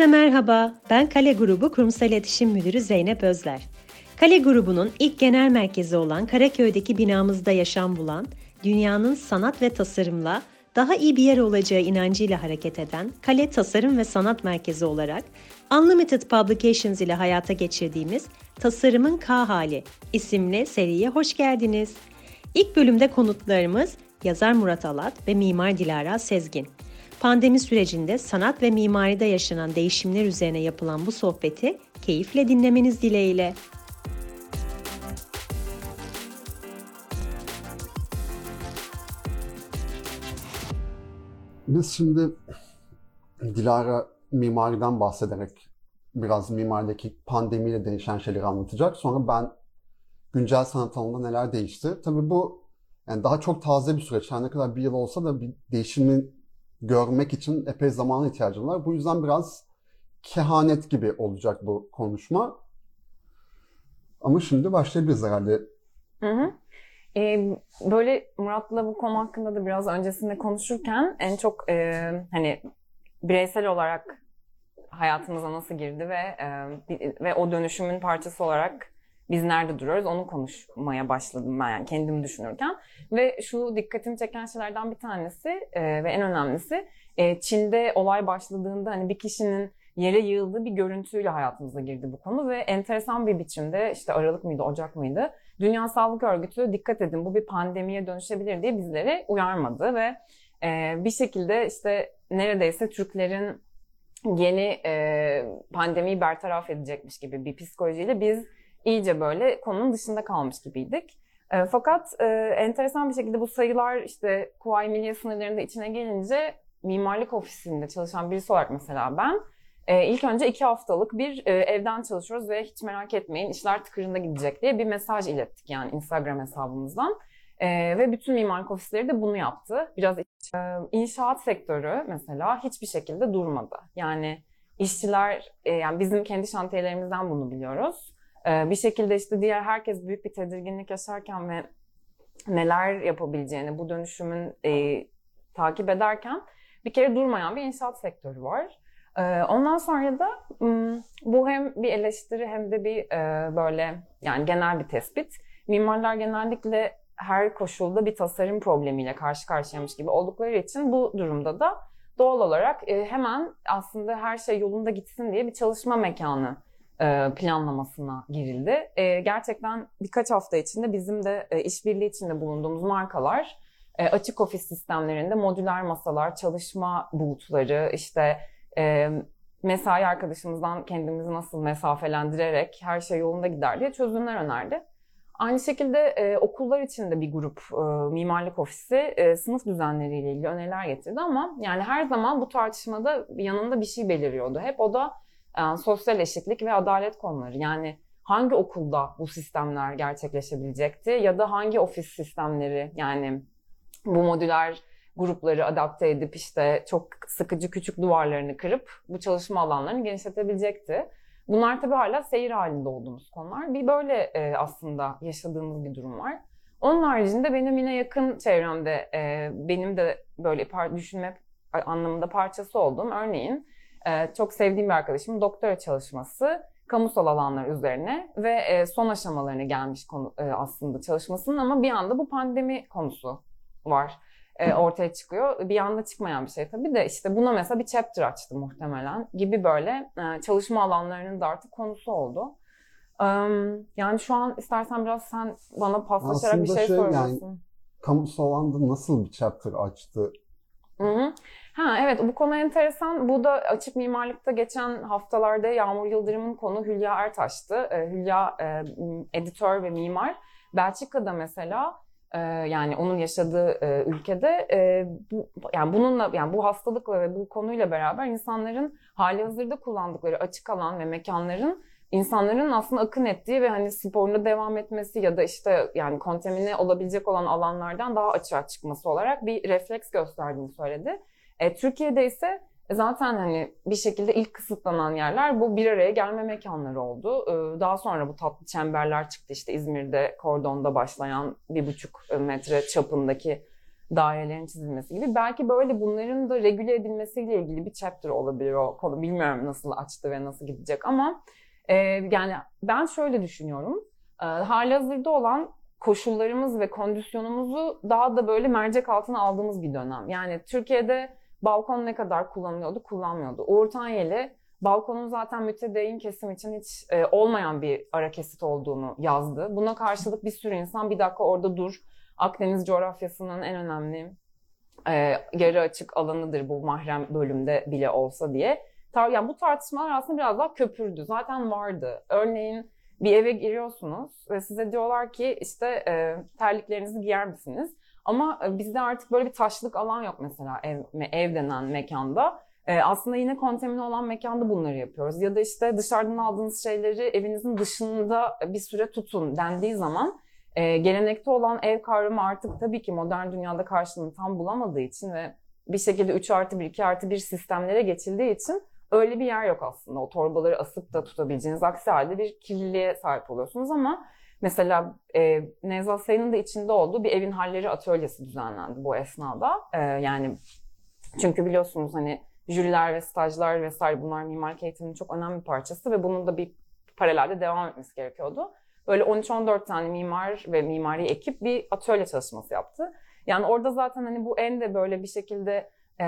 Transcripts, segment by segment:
Herkese merhaba. Ben Kale Grubu Kurumsal İletişim Müdürü Zeynep Özler. Kale Grubu'nun ilk genel merkezi olan Karaköy'deki binamızda yaşam bulan, dünyanın sanat ve tasarımla daha iyi bir yer olacağı inancıyla hareket eden Kale Tasarım ve Sanat Merkezi olarak Unlimited Publications ile hayata geçirdiğimiz Tasarımın K Hali isimli seriye hoş geldiniz. İlk bölümde konutlarımız yazar Murat Alat ve mimar Dilara Sezgin. Pandemi sürecinde sanat ve mimaride yaşanan değişimler üzerine yapılan bu sohbeti keyifle dinlemeniz dileğiyle. Biz şimdi Dilara mimariden bahsederek biraz mimarideki pandemiyle değişen şeyleri anlatacak. Sonra ben güncel sanat alanında neler değişti. Tabii bu yani daha çok taze bir süreç. Her ne kadar bir yıl olsa da bir değişimi görmek için epey zamana ihtiyacım var. Bu yüzden biraz kehanet gibi olacak bu konuşma. Ama şimdi başlayabiliriz herhalde. Hı hı. Ee, böyle Murat'la bu konu hakkında da biraz öncesinde konuşurken en çok e, hani bireysel olarak hayatımıza nasıl girdi ve e, ve o dönüşümün parçası olarak biz nerede duruyoruz onu konuşmaya başladım ben yani kendimi düşünürken. Ve şu dikkatimi çeken şeylerden bir tanesi e, ve en önemlisi e, Çin'de olay başladığında hani bir kişinin yere yığıldığı bir görüntüyle hayatımıza girdi bu konu ve enteresan bir biçimde işte Aralık mıydı, Ocak mıydı? Dünya Sağlık Örgütü dikkat edin bu bir pandemiye dönüşebilir diye bizleri uyarmadı ve e, bir şekilde işte neredeyse Türklerin yeni e, pandemiyi bertaraf edecekmiş gibi bir psikolojiyle biz iyice böyle konunun dışında kalmış gibiydik. E, fakat e, enteresan bir şekilde bu sayılar işte Kuvayi Milliye sınırlarında içine gelince mimarlık ofisinde çalışan birisi olarak mesela ben e, ilk önce iki haftalık bir e, evden çalışıyoruz ve hiç merak etmeyin işler tıkırında gidecek diye bir mesaj ilettik yani Instagram hesabımızdan. E, ve bütün mimarlık ofisleri de bunu yaptı. Biraz e, inşaat sektörü mesela hiçbir şekilde durmadı. Yani işçiler, e, yani bizim kendi şantiyelerimizden bunu biliyoruz. E, bir şekilde işte diğer herkes büyük bir tedirginlik yaşarken ve neler yapabileceğini, bu dönüşümün e, takip ederken bir kere durmayan bir inşaat sektörü var. E, ondan sonra da bu hem bir eleştiri hem de bir e, böyle yani genel bir tespit. Mimarlar genellikle her koşulda bir tasarım problemiyle karşı karşıyamış gibi oldukları için bu durumda da doğal olarak e, hemen aslında her şey yolunda gitsin diye bir çalışma mekanı planlamasına girildi. E, gerçekten birkaç hafta içinde bizim de e, işbirliği içinde bulunduğumuz markalar e, açık ofis sistemlerinde modüler masalar, çalışma bulutları, işte e, mesai arkadaşımızdan kendimizi nasıl mesafelendirerek her şey yolunda gider diye çözümler önerdi. Aynı şekilde e, okullar için de bir grup e, mimarlık ofisi e, sınıf düzenleriyle ilgili öneriler getirdi ama yani her zaman bu tartışmada yanında bir şey beliriyordu. Hep o da e, sosyal eşitlik ve adalet konuları. Yani hangi okulda bu sistemler gerçekleşebilecekti ya da hangi ofis sistemleri yani bu modüler grupları adapte edip işte çok sıkıcı küçük duvarlarını kırıp bu çalışma alanlarını genişletebilecekti. Bunlar tabii hala seyir halinde olduğumuz konular. Bir böyle e, aslında yaşadığımız bir durum var. Onun haricinde benim yine yakın çevremde e, benim de böyle düşünme anlamında parçası olduğum örneğin e, çok sevdiğim bir arkadaşım doktora çalışması kamusal alanlar üzerine ve e, son aşamalarına gelmiş konu e, aslında çalışmasının ama bir anda bu pandemi konusu var e, ortaya çıkıyor. Bir anda çıkmayan bir şey tabii de işte buna mesela bir chapter açtı muhtemelen gibi böyle e, çalışma alanlarının da artık konusu oldu. Um, yani şu an istersen biraz sen bana paslaşarak Aslında bir şey, şey soruyorsun. Yani, kamusal alanda nasıl bir chapter açtı? Hı hı. Ha evet bu konu enteresan. Bu da açık mimarlıkta geçen haftalarda Yağmur Yıldırım'ın konu Hülya Ertaş'tı. Ee, Hülya e, editör ve mimar. Belçika'da mesela e, yani onun yaşadığı e, ülkede bu, yani bununla yani bu hastalıkla ve bu konuyla beraber insanların hali hazırda kullandıkları açık alan ve mekanların insanların aslında akın ettiği ve hani sporuna devam etmesi ya da işte yani kontamine olabilecek olan alanlardan daha açığa çıkması olarak bir refleks gösterdiğini söyledi. E, Türkiye'de ise zaten hani bir şekilde ilk kısıtlanan yerler bu bir araya gelme mekanları oldu. E, daha sonra bu tatlı çemberler çıktı işte İzmir'de kordonda başlayan bir buçuk metre çapındaki dairelerin çizilmesi gibi. Belki böyle bunların da regüle edilmesiyle ilgili bir chapter olabilir o konu. Bilmiyorum nasıl açtı ve nasıl gidecek ama e, yani ben şöyle düşünüyorum. E, hali hazırda olan koşullarımız ve kondisyonumuzu daha da böyle mercek altına aldığımız bir dönem. Yani Türkiye'de balkon ne kadar kullanılıyordu, kullanmıyordu. Uğur Tanyeli balkonun zaten mütedeyyin kesim için hiç e, olmayan bir ara kesit olduğunu yazdı. Buna karşılık bir sürü insan bir dakika orada dur. Akdeniz coğrafyasının en önemli e, yarı açık alanıdır bu mahrem bölümde bile olsa diye. Tar yani bu tartışmalar aslında biraz daha köpürdü. Zaten vardı. Örneğin bir eve giriyorsunuz ve size diyorlar ki işte e, terliklerinizi giyer misiniz? Ama e, bizde artık böyle bir taşlık alan yok mesela ev, ev denen mekanda. E, aslında yine kontamine olan mekanda bunları yapıyoruz. Ya da işte dışarıdan aldığınız şeyleri evinizin dışında bir süre tutun dendiği zaman e, gelenekte olan ev kavramı artık tabii ki modern dünyada karşılığını tam bulamadığı için ve bir şekilde 3 artı 1, 2 artı 1 sistemlere geçildiği için öyle bir yer yok aslında. O torbaları asıp da tutabileceğiniz aksi halde bir kirliliğe sahip oluyorsunuz ama mesela e, Nevzat Sayın'ın da içinde olduğu bir evin halleri atölyesi düzenlendi bu esnada. E, yani çünkü biliyorsunuz hani jüriler ve stajlar vesaire bunlar mimarlık eğitiminin çok önemli bir parçası ve bunun da bir paralelde devam etmesi gerekiyordu. Böyle 13-14 tane mimar ve mimari ekip bir atölye çalışması yaptı. Yani orada zaten hani bu en de böyle bir şekilde e,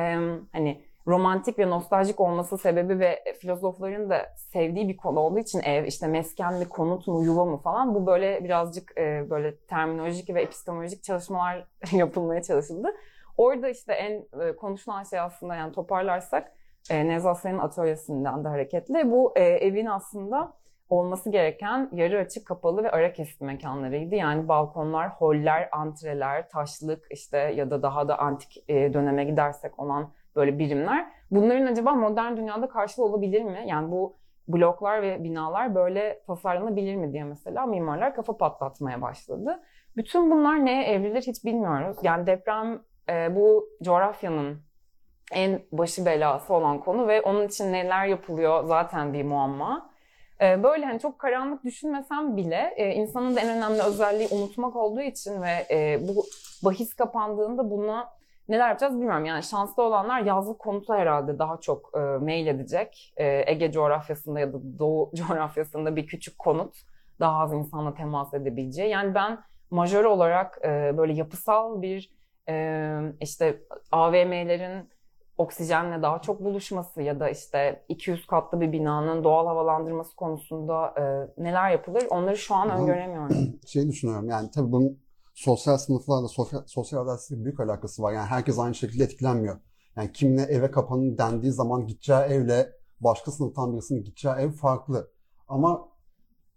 hani romantik ve nostaljik olması sebebi ve filozofların da sevdiği bir konu olduğu için ev işte mesken mi, konut mu, yuva mı falan bu böyle birazcık e, böyle terminolojik ve epistemolojik çalışmalar yapılmaya çalışıldı. Orada işte en e, konuşulan şey aslında yani toparlarsak e, Nevzat Sayın'ın atölyesinden de hareketle bu e, evin aslında olması gereken yarı açık kapalı ve ara kesit mekanlarıydı. Yani balkonlar, holler, antreler, taşlık işte ya da daha da antik e, döneme gidersek olan böyle birimler. Bunların acaba modern dünyada karşılığı olabilir mi? Yani bu bloklar ve binalar böyle tasarlanabilir mi diye mesela mimarlar kafa patlatmaya başladı. Bütün bunlar neye evrilir hiç bilmiyoruz. Yani deprem e, bu coğrafyanın en başı belası olan konu ve onun için neler yapılıyor zaten bir muamma. E, böyle hani çok karanlık düşünmesem bile e, insanın da en önemli özelliği unutmak olduğu için ve e, bu bahis kapandığında buna neler yapacağız bilmiyorum. Yani şanslı olanlar yazlık konuta herhalde daha çok e, mail edecek. E, Ege coğrafyasında ya da Doğu coğrafyasında bir küçük konut daha az insanla temas edebileceği. Yani ben majör olarak e, böyle yapısal bir e, işte AVM'lerin oksijenle daha çok buluşması ya da işte 200 katlı bir binanın doğal havalandırması konusunda e, neler yapılır onları şu an öngöremiyorum. Şey düşünüyorum yani tabii bunun sosyal sınıflarla sosyal, sosyal adaletsizlikle büyük alakası var. Yani herkes aynı şekilde etkilenmiyor. Yani kimine eve kapanın dendiği zaman gideceği evle başka sınıftan birisinin gideceği ev farklı. Ama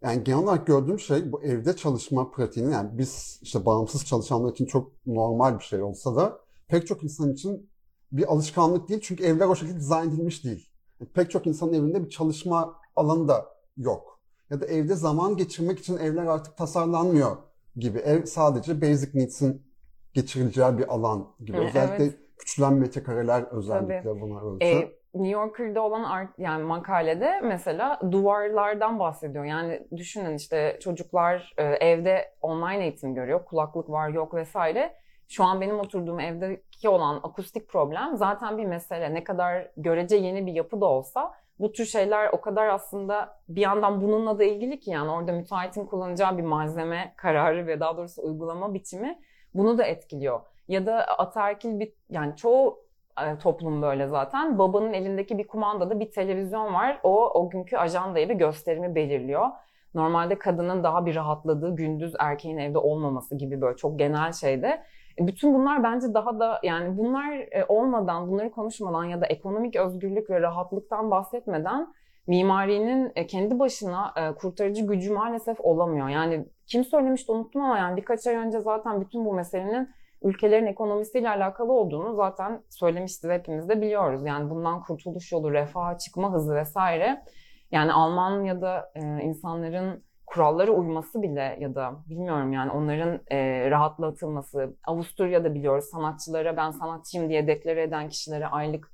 yani genel olarak gördüğüm şey bu evde çalışma pratiğini yani biz işte bağımsız çalışanlar için çok normal bir şey olsa da pek çok insan için bir alışkanlık değil. Çünkü evler o şekilde dizayn edilmiş değil. Yani pek çok insanın evinde bir çalışma alanı da yok. Ya da evde zaman geçirmek için evler artık tasarlanmıyor gibi. Ev sadece basic needs'in geçirileceği bir alan gibi. Evet. Özellikle küçülen metrekareler özellikle Tabii. buna ölçü. E, New Yorker'da olan art, yani makalede mesela duvarlardan bahsediyor. Yani düşünün işte çocuklar e, evde online eğitim görüyor. Kulaklık var yok vesaire. Şu an benim oturduğum evdeki olan akustik problem zaten bir mesele. Ne kadar görece yeni bir yapı da olsa bu tür şeyler o kadar aslında bir yandan bununla da ilgili ki yani orada müteahhitin kullanacağı bir malzeme kararı ve daha doğrusu uygulama biçimi bunu da etkiliyor. Ya da ataerkil bir yani çoğu e, toplum böyle zaten. Babanın elindeki bir kumandada bir televizyon var. O o günkü ajandayı ve gösterimi belirliyor. Normalde kadının daha bir rahatladığı gündüz erkeğin evde olmaması gibi böyle çok genel şeyde. Bütün bunlar bence daha da yani bunlar e, olmadan, bunları konuşmadan ya da ekonomik özgürlük ve rahatlıktan bahsetmeden mimarinin e, kendi başına e, kurtarıcı gücü maalesef olamıyor. Yani kim söylemişti unuttum ama yani birkaç ay önce zaten bütün bu meselenin ülkelerin ekonomisiyle alakalı olduğunu zaten söylemişti hepimiz de biliyoruz. Yani bundan kurtuluş yolu, refaha çıkma hızı vesaire. Yani Almanya'da insanların kurallara uyması bile ya da bilmiyorum yani onların e, rahatlatılması. Avusturya'da biliyoruz sanatçılara ben sanatçıyım diye deklare eden kişilere aylık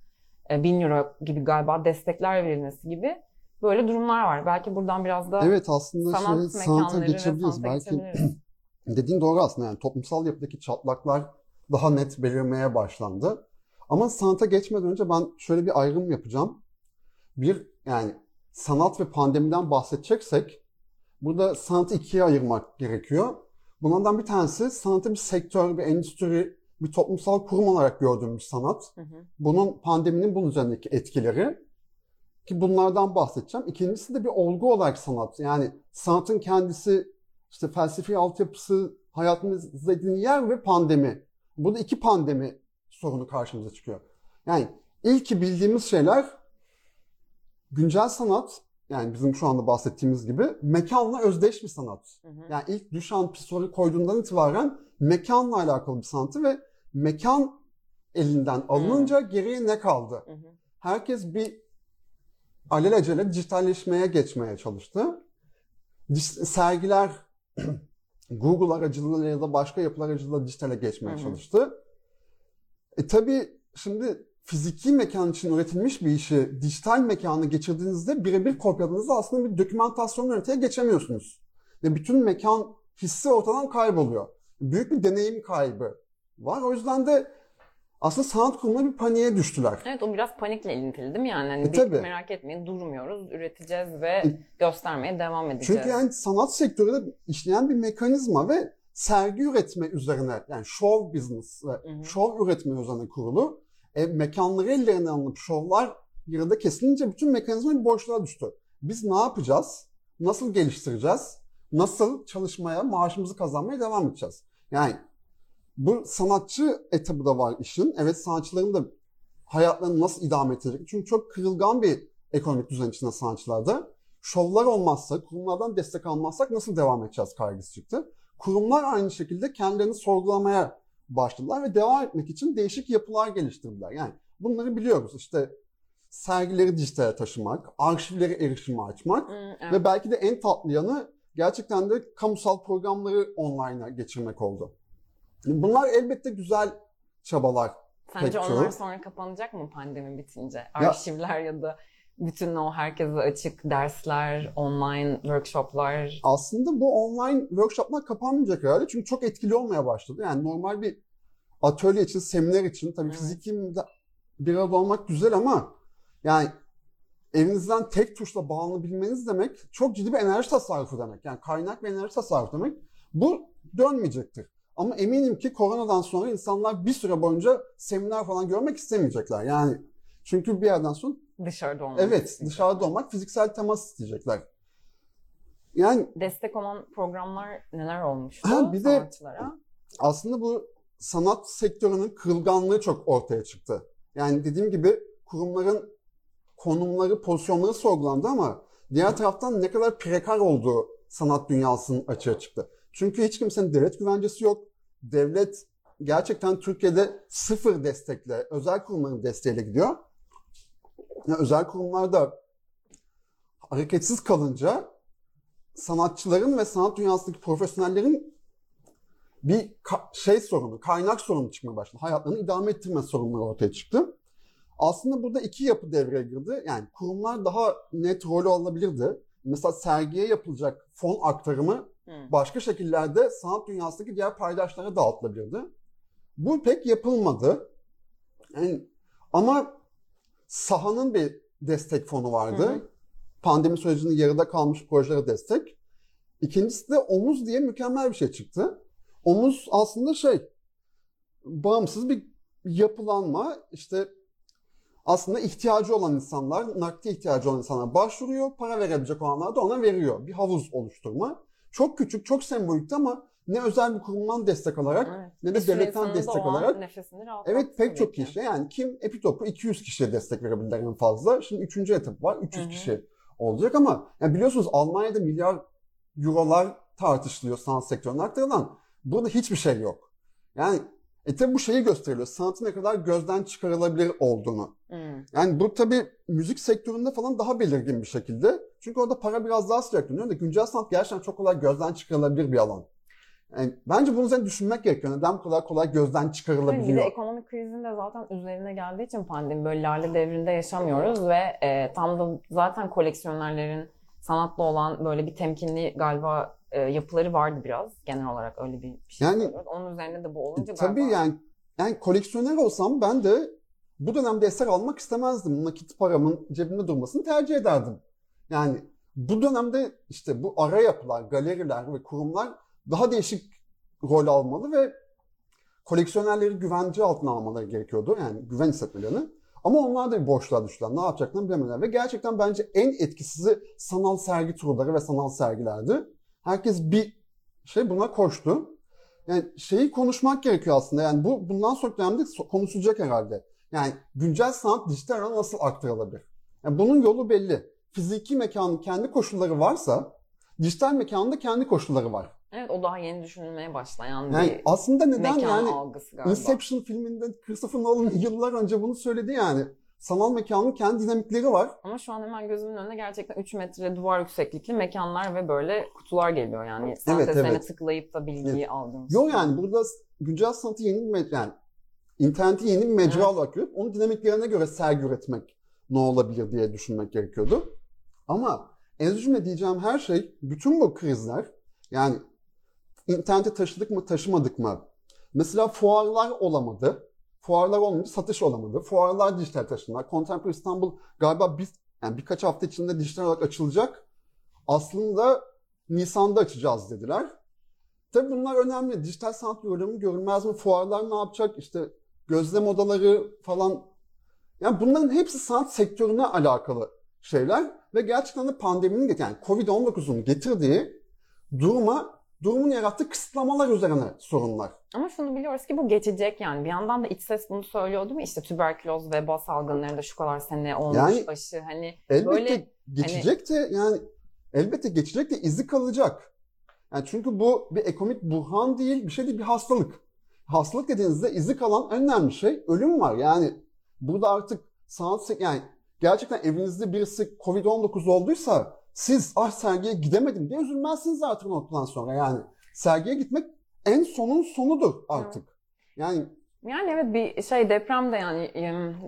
e, 1000 euro gibi galiba destekler verilmesi gibi böyle durumlar var. Belki buradan biraz da Evet aslında sanat şey, sanata geçebiliriz. sanata Belki dediğin doğru aslında yani toplumsal yapıdaki çatlaklar daha net belirmeye başlandı. Ama sanata geçmeden önce ben şöyle bir ayrım yapacağım. Bir yani sanat ve pandemiden bahsedeceksek burada sanatı ikiye ayırmak gerekiyor. Bunlardan bir tanesi sanatı bir sektör, bir endüstri, bir toplumsal kurum olarak gördüğümüz sanat. Hı hı. Bunun pandeminin bunun üzerindeki etkileri ki bunlardan bahsedeceğim. İkincisi de bir olgu olarak sanat. Yani sanatın kendisi işte felsefi altyapısı, hayatımızda edindiği yer ve pandemi. Burada iki pandemi sorunu karşımıza çıkıyor. Yani ilk bildiğimiz şeyler güncel sanat yani bizim şu anda bahsettiğimiz gibi mekanla özdeş bir sanat. Hı hı. Yani ilk Duchamp Pissarro koyduğundan itibaren mekanla alakalı bir sanatı ve mekan elinden alınınca geriye ne kaldı? Hı hı. Herkes bir alelacele dijitalleşmeye geçmeye çalıştı. Sergiler Google aracılığıyla ya da başka yapılar aracılığıyla dijitale geçmeye Hı hı. çalıştı. E tabii şimdi fiziki mekan için üretilmiş bir işi dijital mekana geçirdiğinizde birebir kopyaladığınızda aslında bir dokümantasyon yöneteye geçemiyorsunuz. Ve bütün mekan hissi ortadan kayboluyor. Büyük bir deneyim kaybı var. O yüzden de aslında sanat kurumları bir paniğe düştüler. Evet o biraz panikle ilintili değil mi yani? Hani E, bir- tabii. merak etmeyin durmuyoruz, üreteceğiz ve E, göstermeye devam edeceğiz. Çünkü yani sanat sektörü de işleyen bir mekanizma ve sergi üretme üzerine yani show business ve Hı hı. show üretme üzerine kurulu. E, mekanları ellerine alınıp şovlar yarıda kesilince bütün mekanizma bir boşluğa düştü. Biz ne yapacağız? Nasıl geliştireceğiz? Nasıl çalışmaya, maaşımızı kazanmaya devam edeceğiz? Yani bu sanatçı etabı da var işin. Evet sanatçıların da hayatlarını nasıl idame ettirecek? Çünkü çok kırılgan bir ekonomik düzen içinde sanatçılarda. Şovlar olmazsa, kurumlardan destek almazsak nasıl devam edeceğiz kaygısı çıktı. Kurumlar aynı şekilde kendilerini sorgulamaya başladılar ve devam etmek için değişik yapılar geliştirdiler. Yani bunları biliyoruz. İşte sergileri dijitale taşımak, arşivleri erişime açmak Hı, evet. ve belki de en tatlı yanı gerçekten de kamusal programları online'a geçirmek oldu. Bunlar elbette güzel çabalar. Sence pek onlar sonra kapanacak mı pandemi bitince? Arşivler ya da bütün o herkese açık dersler, online workshoplar. Aslında bu online workshoplar kapanmayacak herhalde çünkü çok etkili olmaya başladı. Yani normal bir atölye için, seminer için tabii Evet. fiziki bir arada olmak güzel ama yani evinizden tek tuşla bağlanabilmeniz demek çok ciddi bir enerji tasarrufu demek. Yani kaynak ve enerji tasarrufu demek. Bu dönmeyecektir. Ama eminim ki koronadan sonra insanlar bir süre boyunca seminer falan görmek istemeyecekler. Yani çünkü bir yerden sonra Dışarıda olmak. evet istiyor. dışarıda olmak fiziksel temas isteyecekler. Yani Destek olan programlar neler olmuştu Ha, bir de- aslında bu sanat sektörünün kırılganlığı çok ortaya çıktı. Yani dediğim gibi kurumların konumları, pozisyonları sorgulandı ama diğer taraftan ne kadar prekar olduğu sanat dünyasının açığa çıktı. Çünkü hiç kimsenin devlet güvencesi yok. Devlet gerçekten Türkiye'de sıfır destekle, özel kurumların desteğiyle gidiyor. Yani özel kurumlar da hareketsiz kalınca sanatçıların ve sanat dünyasındaki profesyonellerin bir şey sorunu, kaynak sorunu çıkmaya başladı. Hayatlarını idame ettirme sorunları ortaya çıktı. Aslında burada iki yapı devreye girdi. Yani kurumlar daha net rol alabilirdi. Mesela sergiye yapılacak fon aktarımı başka şekillerde sanat dünyasındaki diğer paydaşlara dağıtılabilirdi. Bu pek yapılmadı. Yani, ama sahanın bir destek fonu vardı. Hı hı. Pandemi sürecinde yarıda kalmış projelere destek. İkincisi de omuz diye mükemmel bir şey çıktı. Omuz aslında şey bağımsız bir yapılanma. İşte aslında ihtiyacı olan insanlar, nakdi ihtiyacı olan insanlar başvuruyor. Para verebilecek olanlar da ona veriyor. Bir havuz oluşturma. Çok küçük, çok sembolikti ama ne özel bir kurumdan destek alarak Evet. ne de devletten destek alarak nefesini Evet pek çok ki. kişi. Yani kim Epitop'u 200 kişiye destek verebilirler en fazla. Şimdi üçüncü etap var. 300 Hı hı. kişi olacak ama yani biliyorsunuz Almanya'da milyar eurolar tartışılıyor sanat sektörüne aktarılan. Burada hiçbir şey yok. Yani e tabi bu şeyi gösteriyor. Sanatın ne kadar gözden çıkarılabilir olduğunu. Hı. Yani bu tabi müzik sektöründe falan daha belirgin bir şekilde. Çünkü orada para biraz daha sıcak dönüyor da güncel sanat gerçekten çok kolay gözden çıkarılabilir bir alan. Yani bence bunu üzerine düşünmek gerekiyor. Neden bu kadar kolay gözden Bir de çıkarılabiliyor? ekonomik krizin de zaten üzerine geldiği için pandemi böyle lale devrinde yaşamıyoruz ve e, tam da zaten koleksiyonerlerin sanatla olan böyle bir temkinli galiba e, yapıları vardı biraz genel olarak öyle bir şey. Yani- görüyoruz. Onun üzerine de bu olunca tabii galiba yani yani koleksiyoner olsam ben de bu dönemde eser almak istemezdim. Nakit paramın cebimde durmasını tercih ederdim. Yani bu dönemde işte bu ara yapılar, galeriler ve kurumlar daha değişik rol almalı ve koleksiyonerleri güvence altına almaları gerekiyordu. Yani güven hissetmelerini. Ama onlar da bir boşluğa düştüler. Ne yapacaklarını bilemediler. Ve gerçekten bence en etkisizi sanal sergi turları ve sanal sergilerdi. Herkes bir şey buna koştu. Yani şeyi konuşmak gerekiyor aslında. Yani bu bundan sonra dönemde konuşulacak herhalde. Yani güncel sanat dijital alana nasıl aktarılabilir? Yani bunun yolu belli. Fiziki mekanın kendi koşulları varsa dijital mekanın da kendi koşulları var. Evet o daha yeni düşünülmeye başlayan Yani bir aslında neden mekan yani algısı galiba. Inception filminde Christopher Nolan yıllar önce bunu söyledi yani. Sanal mekanın kendi dinamikleri var. Ama şu an hemen gözümün önüne gerçekten 3 metre duvar yükseklikli mekanlar ve böyle kutular geliyor yani. Sanat Evet, eserine evet. tıklayıp da bilgiyi aldığımız. Yok yani burada güncel sanatı yeni bir me- yani interneti yeni bir mecra Evet. olarak görüp onun dinamiklerine göre sergi üretmek ne olabilir diye düşünmek gerekiyordu. Ama en cümle diyeceğim her şey bütün bu krizler yani internete taşıdık mı taşımadık mı? Mesela fuarlar olamadı. Fuarlar olmayınca satış olamadı. Fuarlar dijital taşınlar. Contemporary İstanbul galiba biz yani birkaç hafta içinde dijital olarak açılacak. Aslında Nisan'da açacağız dediler. Tabii bunlar önemli. Dijital sanat bölümü görünmez mi? Fuarlar ne yapacak? İşte gözlem odaları falan. Yani bunların hepsi sanat sektörüne alakalı şeyler ve gerçekten de pandeminin yani Covid-19'un getirdiği duruma durumun yarattığı kısıtlamalar üzerine sorunlar. Ama şunu biliyoruz ki bu geçecek yani. Bir yandan da iç ses bunu söylüyordu değil mi? İşte tüberküloz, veba salgınlarında şu kadar sene olmuş Yani- başı. Hani Elbette Böyle, geçecek de yani elbette geçecek de izi kalacak. Yani çünkü bu bir ekonomik buhran değil, bir şey değil, bir hastalık. Hastalık dediğinizde izi kalan önemli şey ölüm var. Yani burada artık sek- yani gerçekten evinizde birisi Covid-19 olduysa siz ah sergiye gidemedim diye üzülmezsiniz artık noktadan sonra. Yani sergiye gitmek en sonun sonudur artık. Yani Yani evet bir şey deprem de yani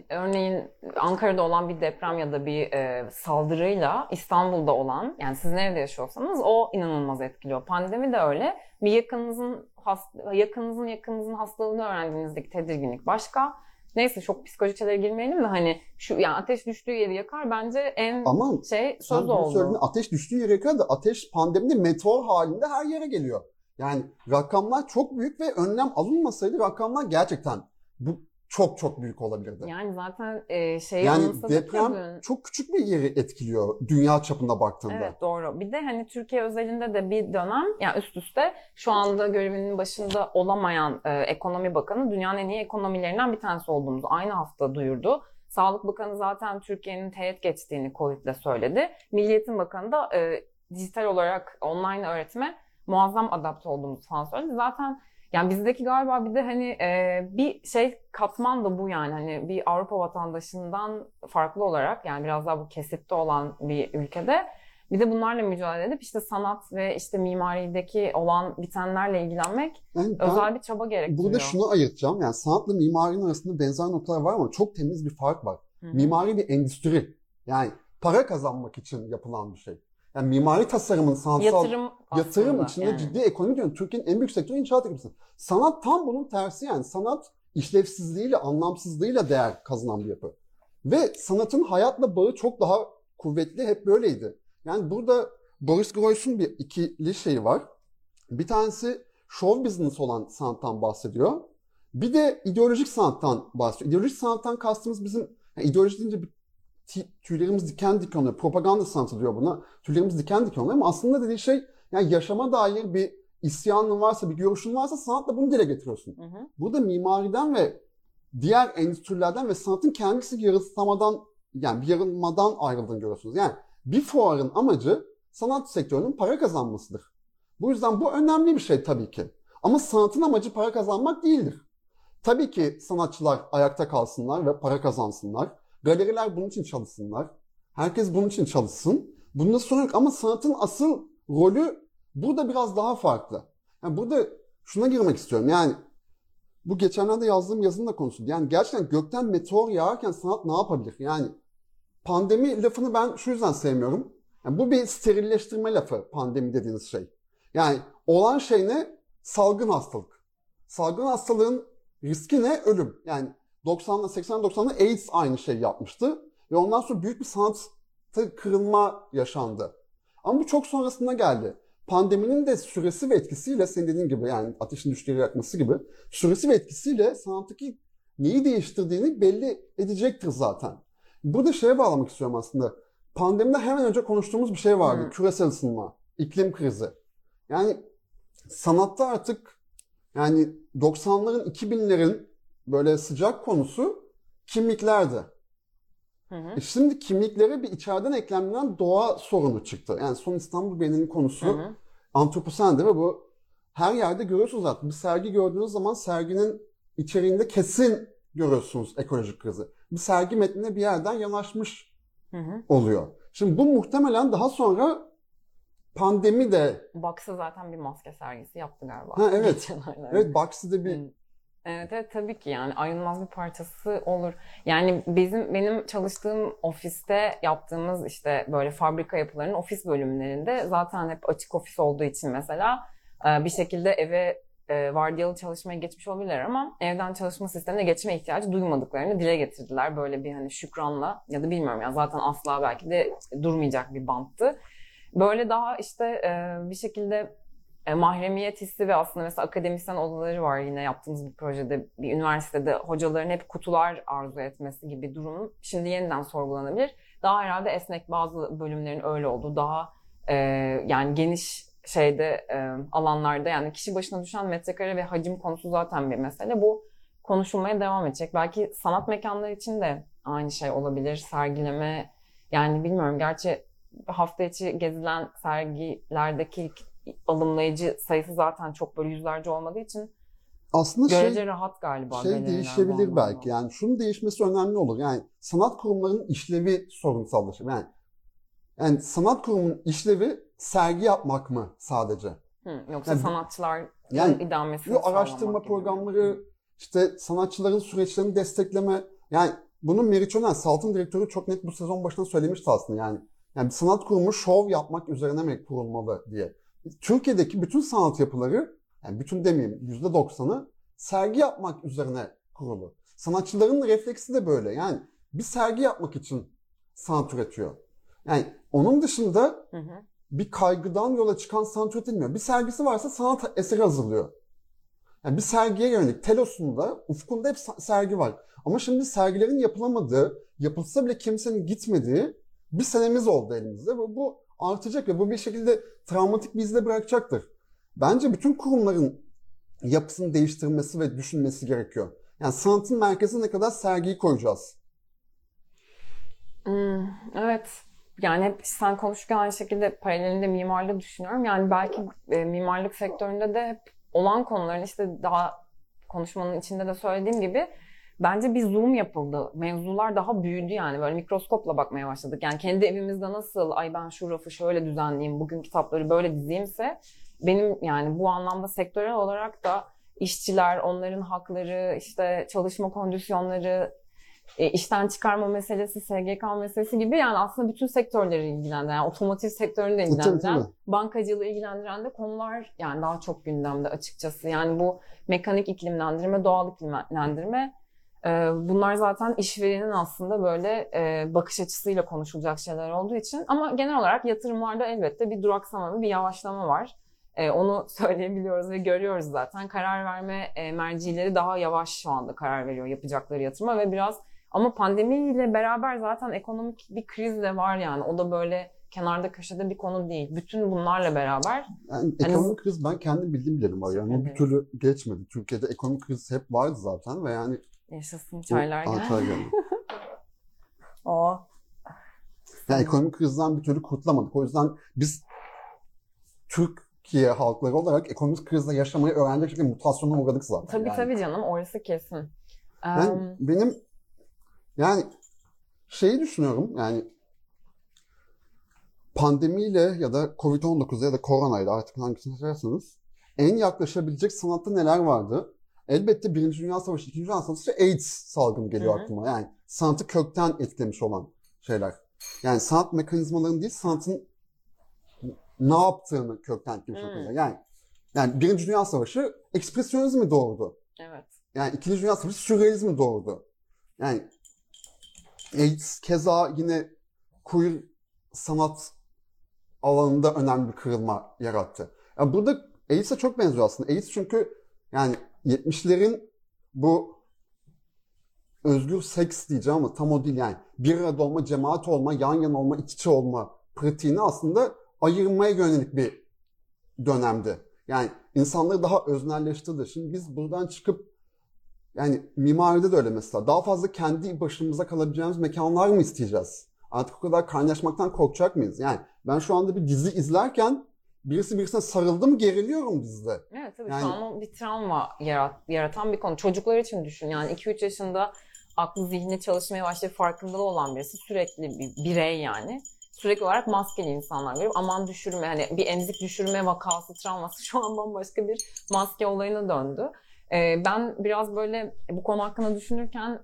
örneğin Ankara'da olan bir deprem ya da bir e, saldırıyla İstanbul'da olan yani siz nerede yaşıyorsanız o inanılmaz etkiliyor. Pandemi de öyle. Bir yakınınızın hast yakınınızın yakınınızın hastalığını öğrendiğinizdeki tedirginlik başka. Neyse çok psikolojik şeylere girmeyelim de hani şu yani ateş düştüğü yeri yakar bence en ama şey söz oldu. ateş düştüğü yere kadar da ateş pandemide meteor halinde her yere geliyor. Yani rakamlar çok büyük ve önlem alınmasaydı rakamlar gerçekten bu çok çok büyük olabilirdi. Yani zaten e, şeyi Yani deprem dün. çok küçük bir yeri etkiliyor dünya çapında baktığında. Evet doğru. Bir de hani Türkiye özelinde de bir dönem yani üst üste şu anda görevinin başında olamayan e, ekonomi bakanı dünyanın en iyi ekonomilerinden bir tanesi olduğumuzu aynı hafta duyurdu. Sağlık Bakanı zaten Türkiye'nin teğet geçtiğini Covid'le söyledi. Milliyetin Bakanı da e, dijital olarak online öğretime muazzam adapte olduğumuzu falan söyledi. Zaten yani bizdeki galiba bir de hani e, bir şey katman da bu yani hani bir Avrupa vatandaşından farklı olarak yani biraz daha bu kesitte olan bir ülkede bir de bunlarla mücadele edip işte sanat ve işte mimarideki olan bitenlerle ilgilenmek Yani özel bir çaba gerektiriyor. burada şunu ayırtacağım. Yani sanatla mimarinin arasında benzer noktalar var ama çok temiz bir fark var. Hı hı. Mimari bir endüstri. Yani para kazanmak için yapılan bir şey. Yani mimari tasarımın sanatsal yatırım yatırım içinde yani. ciddi ekonomi diyorum. Türkiye'nin en büyük sektörü inşaat ekonomisi. Sanat tam bunun tersi yani. Sanat işlevsizliğiyle, anlamsızlığıyla değer kazanan bir yapı. Ve sanatın hayatla bağı çok daha kuvvetli, hep böyleydi. Yani burada Boris Groys'un bir ikili şeyi var. Bir tanesi show business olan sanattan bahsediyor. Bir de ideolojik sanattan bahsediyor. İdeolojik sanattan kastımız bizim, yani ideoloji deyince bir tüylerimiz diken diken oluyor. Propaganda sanatı diyor buna. Tüylerimiz diken diken oluyor ama aslında dediği şey yani yaşama dair bir isyanın varsa, bir görüşün varsa sanatla bunu dile getiriyorsun. Hı hı. Burada mimariden ve diğer endüstrilerden ve sanatın kendisi yarılsamadan yani bir yarılmadan ayrıldığını görüyorsunuz. Yani bir fuarın amacı sanat sektörünün para kazanmasıdır. Bu yüzden bu önemli bir şey tabii ki. Ama sanatın amacı para kazanmak değildir. Tabii ki sanatçılar ayakta kalsınlar ve para kazansınlar. Galeriler bunun için çalışsınlar. Herkes bunun için çalışsın. Bunda sorun yok ama sanatın asıl rolü burada biraz daha farklı. Yani burada şuna girmek istiyorum. Yani bu geçenlerde yazdığım yazının da konusu. Yani gerçekten gökten meteor yağarken sanat ne yapabilir? Yani pandemi lafını ben şu yüzden sevmiyorum. Yani bu bir sterilleştirme lafı pandemi dediğiniz şey. Yani olan şey ne? Salgın hastalık. Salgın hastalığın riski ne? Ölüm. Yani 90'da 80 90'da AIDS aynı şey yapmıştı. Ve ondan sonra büyük bir sanatta kırılma yaşandı. Ama bu çok sonrasında geldi. Pandeminin de süresi ve etkisiyle senin dediğin gibi yani ateşin düştüğü yakması gibi süresi ve etkisiyle sanattaki neyi değiştirdiğini belli edecektir zaten. Burada şeye bağlamak istiyorum aslında. Pandemide hemen önce konuştuğumuz bir şey vardı. Hı. Küresel ısınma, iklim krizi. Yani sanatta artık yani 90'ların 2000'lerin böyle sıcak konusu kimliklerdi. Hı hı. E şimdi kimliklere bir içeriden eklemlenen doğa sorunu çıktı. Yani son İstanbul Bienalinin konusu Hı hı. antroposendi ve bu her yerde görüyorsunuz zaten. Bir sergi gördüğünüz zaman serginin içeriğinde kesin görüyorsunuz ekolojik krizi. Bir sergi metnine bir yerden yanaşmış Hı hı. oluyor. Şimdi bu muhtemelen daha sonra pandemi de Box'a zaten bir maske sergisi yaptı galiba. Ha, evet. Evet Baxi'de bir Hı. Evet, evet tabii ki yani ayrılmaz bir parçası olur. Yani bizim benim çalıştığım ofiste yaptığımız işte böyle fabrika yapılarının ofis bölümlerinde zaten hep açık ofis olduğu için mesela e, bir şekilde eve e, vardiyalı çalışmaya geçmiş olabilirler ama evden çalışma sistemine geçme ihtiyacı duymadıklarını dile getirdiler. Böyle bir hani şükranla ya da bilmiyorum ya zaten asla belki de durmayacak bir banttı. Böyle daha işte e, bir şekilde e, mahremiyet hissi ve aslında mesela akademisyen odaları var yine yaptığımız bir projede bir üniversitede hocaların hep kutular arzu etmesi gibi durum şimdi yeniden sorgulanabilir. Daha herhalde esnek bazı bölümlerin öyle olduğu daha e, yani geniş şeyde e, alanlarda yani kişi başına düşen metrekare ve hacim konusu zaten bir mesele. Bu konuşulmaya devam edecek. Belki sanat mekanları için de aynı şey olabilir. Sergileme yani bilmiyorum gerçi hafta içi gezilen sergilerdeki alımlayıcı sayısı zaten çok böyle yüzlerce olmadığı için aslında görece şey, rahat galiba. şey değişebilir anlamda. belki. Yani şunun değişmesi önemli olur. Yani sanat kurumlarının işlevi sorunsallaşır. Yani yani sanat kurumunun işlevi sergi yapmak mı sadece? Hı, yoksa Yani sanatçılar Yani idamesini sağlamak araştırma gibi. programları, işte sanatçıların süreçlerini destekleme. Yani bunu Meriç Öner, Salt'ın direktörü çok net bu sezon başında söylemişti aslında. Yani, yani sanat kurumu şov yapmak üzerine mi kurulmalı diye. Türkiye'deki bütün sanat yapıları, yani bütün demeyeyim %90'ı sergi yapmak üzerine kurulu. Sanatçıların refleksi de böyle. Yani bir sergi yapmak için sanat üretiyor. Yani onun dışında Hı hı. bir kaygıdan yola çıkan sanat üretilmiyor. Bir sergisi varsa sanat eseri hazırlıyor. Yani bir sergiye yönelik telosunda, ufkunda hep sergi var. Ama şimdi sergilerin yapılamadığı, yapılsa bile kimsenin gitmediği bir senemiz oldu elimizde. Ve bu artacak ve bu bir şekilde travmatik bir izle bırakacaktır. Bence bütün kurumların yapısını değiştirmesi ve düşünmesi gerekiyor. Yani sanatın merkezine ne kadar sergiyi koyacağız? Hmm, evet. Yani hep sen konuşurken aynı şekilde paralelinde mimarlığı düşünüyorum. Yani belki e, mimarlık sektöründe de hep olan konuların işte daha konuşmanın içinde de söylediğim gibi bence bir zoom yapıldı. Mevzular daha büyüdü yani. Böyle mikroskopla bakmaya başladık. Yani kendi evimizde nasıl ay ben şu rafı şöyle düzenleyeyim, bugün kitapları böyle dizeyimse benim yani bu anlamda sektörel olarak da işçiler, onların hakları, işte çalışma kondisyonları, e, işten çıkarma meselesi, SGK meselesi gibi yani aslında bütün sektörleri ilgilendiren, yani otomotiv sektörünü de ilgilendiren, tabii. bankacılığı ilgilendiren de konular yani daha çok gündemde açıkçası. Yani bu mekanik iklimlendirme, doğal iklimlendirme bunlar zaten işverenin aslında böyle e, bakış açısıyla konuşulacak şeyler olduğu için ama genel olarak yatırımlarda elbette bir duraksama, bir yavaşlama var. E, onu söyleyebiliyoruz ve görüyoruz zaten. Karar verme e, mercileri daha yavaş şu anda karar veriyor yapacakları yatırıma ve biraz ama pandemiyle beraber zaten ekonomik bir kriz de var yani. O da böyle kenarda köşede bir konu değil. Bütün bunlarla beraber Yani ekonomik kriz ben kendi bildiğim bilelim var. Yani bir türlü geçmedi. Türkiye'de ekonomik kriz hep vardı zaten ve yani yaşasın çaylar gel. artar yani. O. Yani ekonomik krizden bir türlü kurtulamadık. O yüzden biz Türkiye halkları olarak ekonomik krizle yaşamayı öğrenecek şekilde mutasyona uğradık zaten. Tabii yani. tabii canım orası kesin. Ben, Em, benim yani şeyi düşünüyorum yani pandemiyle ya da Covid-19 ya da koronayla artık hangisini seçerseniz en yaklaşabilecek sanatta neler vardı? Elbette Birinci Dünya Savaşı, İkinci Dünya Savaşı AIDS salgını geliyor aklıma. Yani sanatı kökten etkilemiş olan şeyler. Yani sanat mekanizmalarının değil, sanatın ne yaptığını kökten etkilemiş olan şeyler. Yani, yani Birinci Dünya Savaşı ekspresyonizmi doğurdu. evet. yani İkinci Dünya Savaşı sürrealizmi doğurdu. Yani AIDS keza yine queer sanat alanında önemli bir kırılma yarattı. Yani burada AIDS'e çok benziyor aslında. AIDS çünkü yani 70'lerin bu özgür seks diyeceğim ama tam o değil yani. Bir arada olma, cemaat olma, yan yana olma, iç içe olma pratiğini aslında ayırmaya yönelik bir dönemdi. Yani insanları daha öznelleştirdi. Şimdi biz buradan çıkıp yani mimaride de öyle mesela. Daha fazla kendi başımıza kalabileceğimiz mekanlar mı isteyeceğiz? Artık o kadar kaynaşmaktan korkacak mıyız? Yani ben şu anda bir dizi izlerken birisi birisine sarıldım geriliyorum dizide. Evet tabii Yani- o bir travma yarat, yaratan bir konu. Çocuklar için düşün yani 2-3 yaşında aklı zihni çalışmaya başlayıp farkındalığı olan birisi sürekli bir birey yani. Sürekli olarak maskeli insanlar görüp aman düşürme hani bir emzik düşürme vakası travması şu an bambaşka bir maske olayına döndü. Ben biraz böyle bu konu hakkında düşünürken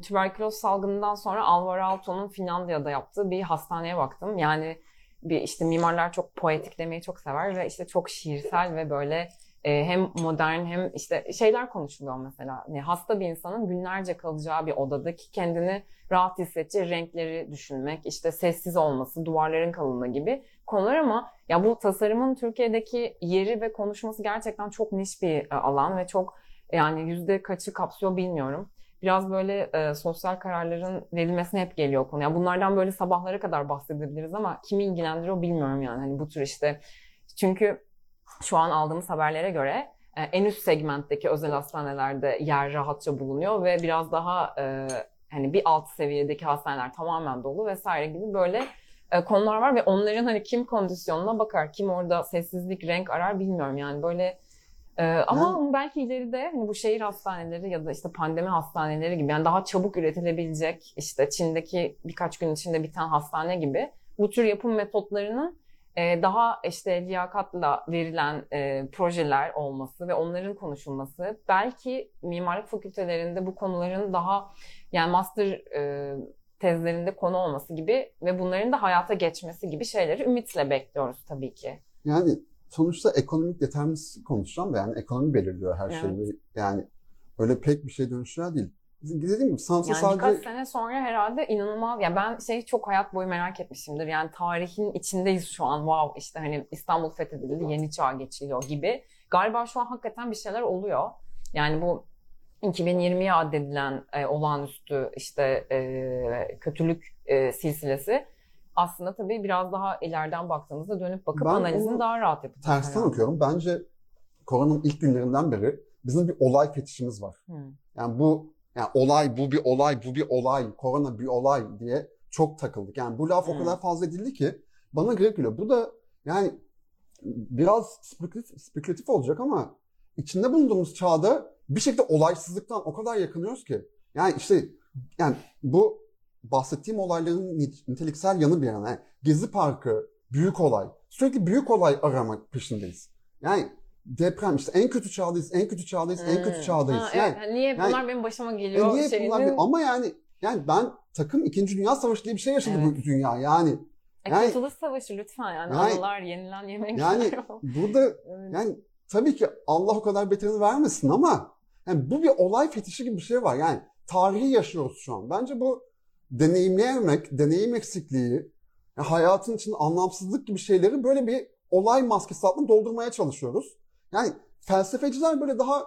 tüberküloz salgınından sonra Alvaro Aalto'nun Finlandiya'da yaptığı bir hastaneye baktım. Yani bir işte mimarlar çok poetik demeyi çok sever ve işte çok şiirsel ve böyle e, hem modern hem işte şeyler konuşuluyor mesela. Yani hasta bir insanın günlerce kalacağı bir odadaki kendini rahat hissedeceği renkleri düşünmek, işte sessiz olması, duvarların kalınlığı gibi konular ama ya bu tasarımın Türkiye'deki yeri ve konuşması gerçekten çok niş bir e, alan ve çok yani yüzde kaçı kapsıyor bilmiyorum. Biraz böyle e, sosyal kararların verilmesine hep geliyor konu. Yani bunlardan böyle sabahlara kadar bahsedebiliriz ama kimi ilgilendiriyor bilmiyorum yani. Hani bu tür işte çünkü şu an aldığımız haberlere göre e, en üst segmentteki özel hastanelerde yer rahatça bulunuyor ve biraz daha e, hani bir alt seviyedeki hastaneler tamamen dolu vesaire gibi böyle e, konular var ve onların hani kim kondisyonuna bakar, kim orada sessizlik, renk arar bilmiyorum yani böyle e, ama belki ileride hani bu şehir hastaneleri ya da işte pandemi hastaneleri gibi yani daha çabuk üretilebilecek işte Çin'deki birkaç gün içinde biten hastane gibi bu tür yapım metotlarının e, daha işte liyakatla verilen e, projeler olması ve onların konuşulması belki mimarlık fakültelerinde bu konuların daha yani master e, tezlerinde konu olması gibi ve bunların da hayata geçmesi gibi şeyleri ümitle bekliyoruz tabii ki. Yani sonuçta ekonomik determinist konuşacağım da yani ekonomi belirliyor her Evet. şeyi. Yani öyle pek bir şey dönüşüyor değil. Dediğim gibi sanatı Yani sadece birkaç sene sonra herhalde inanılmaz. Ya ben şey çok hayat boyu merak etmişimdir. Yani tarihin içindeyiz şu an. Wow işte hani İstanbul fethedildi, yeni çağ geçiliyor gibi. Galiba şu an hakikaten bir şeyler oluyor. Yani bu 2020'ye addedilen e, olağanüstü işte e, kötülük e, silsilesi aslında tabii biraz daha ileriden baktığımızda dönüp bakıp Ben analizini daha rahat yapacağız. tersten herhalde. okuyorum. Bence koronanın ilk günlerinden beri bizim bir olay fetişimiz var. Hı. Yani bu yani olay bu bir olay bu bir olay korona bir olay diye çok takıldık. Yani bu laf o Hmm. kadar fazla edildi ki bana garip geliyor. Bu da yani biraz spekülatif, spekülatif olacak ama içinde bulunduğumuz çağda bir şekilde olaysızlıktan o kadar yakınıyoruz ki. Yani işte yani bu bahsettiğim olayların nit- niteliksel yanı bir yana. Yani Gezi Parkı büyük olay. Sürekli büyük olay aramak peşindeyiz. Yani deprem işte en kötü çağdayız, en kötü çağdayız, en kötü Hmm. çağdayız. Ha, yani evet. Yani niye yani- bunlar benim başıma e geliyor niye şeyinin- bunlar ama yani yani ben takım 2. Dünya Savaşı diye bir şey yaşadı bu Evet. dünya yani. E, Yani- Kurtuluş Savaşı lütfen yani, Yani- anılar, yenilen yemekler. Yani burada Evet. yani tabii ki Allah o kadar beterini vermesin ama yani bu bir olay fetişi gibi bir şey var. Yani tarihi yaşıyoruz şu an. Bence bu deneyimleyememek, deneyim eksikliği, yani hayatın içinde anlamsızlık gibi şeyleri böyle bir olay maskesi altında doldurmaya çalışıyoruz. Yani felsefeciler böyle daha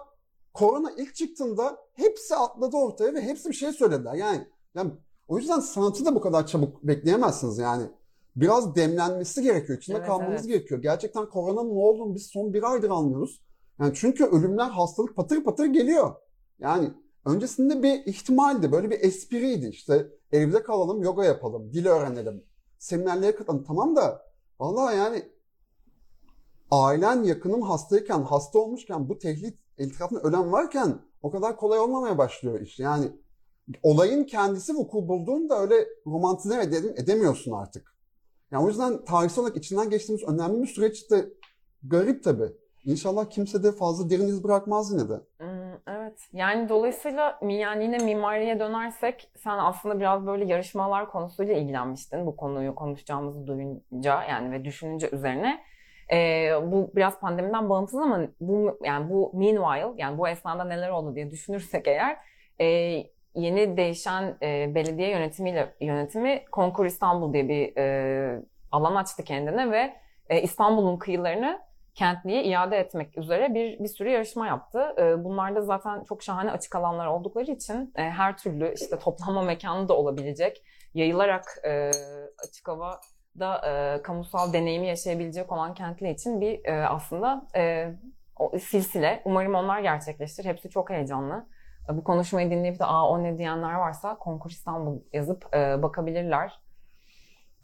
korona ilk çıktığında hepsi atladı ortaya ve hepsi bir şey söylediler. Yani, yani o yüzden sanatı da bu kadar çabuk bekleyemezsiniz yani. Biraz demlenmesi gerekiyor. içinde Evet, kalmanız evet. gerekiyor. Gerçekten koronanın ne olduğunu biz son bir aydır anlıyoruz. Yani çünkü ölümler, hastalık patır patır geliyor. Yani öncesinde bir ihtimaldi. Böyle bir espriydi. İşte evde kalalım, yoga yapalım, dil öğrenelim. Seminerlere katılalım. Tamam da vallahi yani ailen, yakının hastayken, hasta olmuşken bu tehdit etrafında ölen varken o kadar kolay olmamaya başlıyor iş. Yani olayın kendisi vuku bulduğunda öyle romantize ede- edemiyorsun artık. Yani o yüzden tarihsel olarak içinden geçtiğimiz önemli bir süreç garip tabii. İnşallah kimse de fazla derin iz bırakmaz yine de. Hmm, Yani dolayısıyla yani yine mimariye dönersek sen aslında biraz böyle yarışmalar konusuyla ilgilenmiştin bu konuyu konuşacağımızı duyunca yani ve düşününce üzerine. E, bu biraz pandemiden bağımsız ama bu yani bu meanwhile yani bu esnada neler oldu diye düşünürsek eğer e, yeni değişen e, belediye yönetimiyle yönetimi Konkur İstanbul diye bir e, alan açtı kendine ve e, İstanbul'un kıyılarını kentliğe iade etmek üzere bir bir sürü yarışma yaptı. E, bunlarda zaten çok şahane açık alanlar oldukları için e, her türlü işte toplanma mekanı da olabilecek, yayılarak e, açık hava da e, kamusal deneyimi yaşayabilecek olan kentli için bir e, aslında e, o silsile. Umarım onlar gerçekleştir. Hepsi çok heyecanlı. E, bu konuşmayı dinleyip de aa o ne diyenler varsa Konkur İstanbul yazıp e, bakabilirler.